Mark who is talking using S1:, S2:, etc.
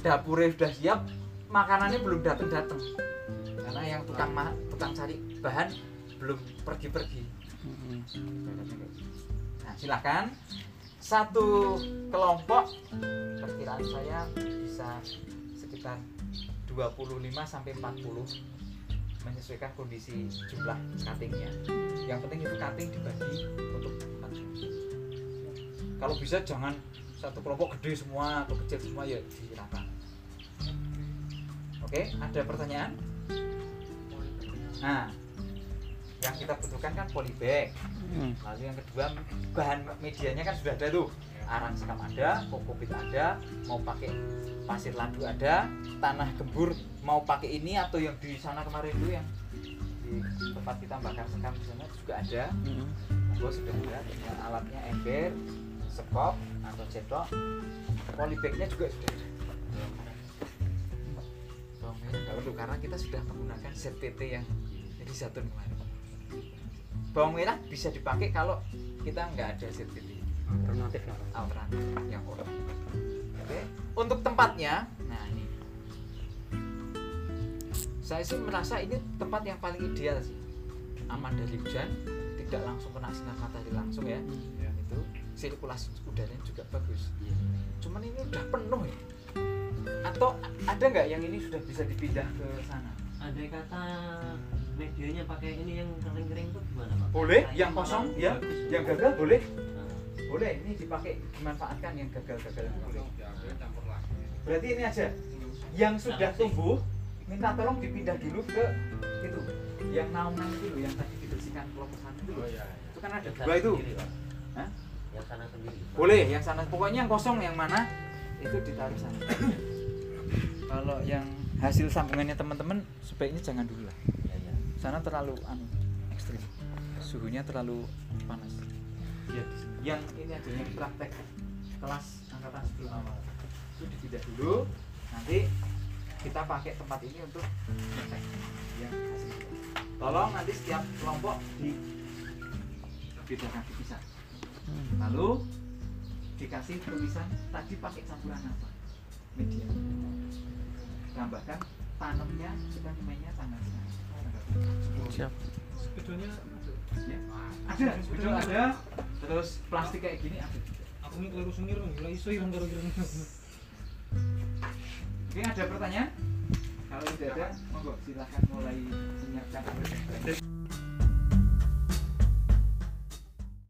S1: dapurnya sudah siap makanannya belum datang datang karena yang tukang ma- tukang cari bahan belum pergi pergi nah silakan. Satu kelompok perkiraan saya bisa sekitar 25 sampai 40 menyesuaikan kondisi jumlah cuttingnya. Yang penting itu cutting dibagi untuk kalau bisa jangan satu kelompok gede semua atau kecil semua ya dirata oke ada pertanyaan? Nah yang kita butuhkan kan polybag. Lalu yang kedua bahan medianya kan sudah ada tuh. Arang sekam ada kokopit ada mau pakai pasir ladu ada tanah gembur mau pakai ini atau yang di sana kemarin dulu yang di tempat kita bakar sekam di sana juga ada. Gua sudah ada alatnya ember sekop atau cetok. Polybagnya juga sudah ada karena kita sudah menggunakan ZPT yang jadi zatun kemarin. Bawang merah bisa dipakai kalau kita nggak ada ZPT
S2: alternatif
S1: alternatif yang oke oke untuk tempatnya nah ini. Saya sih merasa ini tempat yang paling ideal sih. Aman dari hujan tidak langsung kena sinar matahari langsung ya. Itu sirkulasi udaranya juga bagus. Cuman ini udah penuh ya. Atau ada nggak yang ini sudah bisa dipindah ke sana?
S3: Ada kata medianya pakai ini yang kering-kering itu gimana pak?
S1: boleh
S3: Kayu
S1: yang kosong ya.
S3: Bagus.
S1: yang gagal boleh.
S3: Nah,
S1: boleh ini dipakai dimanfaatkan yang gagal-gagal boleh. Berarti ini aja. Yang sudah tumbuh minta tolong dipindah dulu ke itu. Yang naungan itu loh yang tadi dibersihkan kelompok satu itu loh. Itu kan ada. Dua
S3: sana
S1: itu.
S3: sendiri.
S1: Hah?
S3: yang sana sendiri.
S1: Boleh yang sana. Pokoknya yang kosong yang mana itu ditaruh sana kalau yang hasil sambungannya teman-teman sebaiknya jangan dulu lah.
S3: Ya, ya.
S1: sana terlalu anu ekstrim. Suhunya terlalu panas. Ya yang ini aja yang praktek kelas angkatan sebelum awal itu dipindah dulu. Nanti kita pakai tempat ini untuk ngecek yang hasil. Tolong nanti setiap kelompok di bedakan dipisah lalu dikasih tulisan tadi pakai campuran apa? Media tambahkan tanamnya kita mainnya tanggal
S2: siap.
S4: Sebetulnya
S1: Ya. ada sebetulnya ada. Terus plastik kayak gini ada.
S4: Aku ini keliru sengir nih, lah iso yang karo-karo.
S1: oke ada pertanyaan? Kalau tidak ada monggo silahkan mulai menyiapkan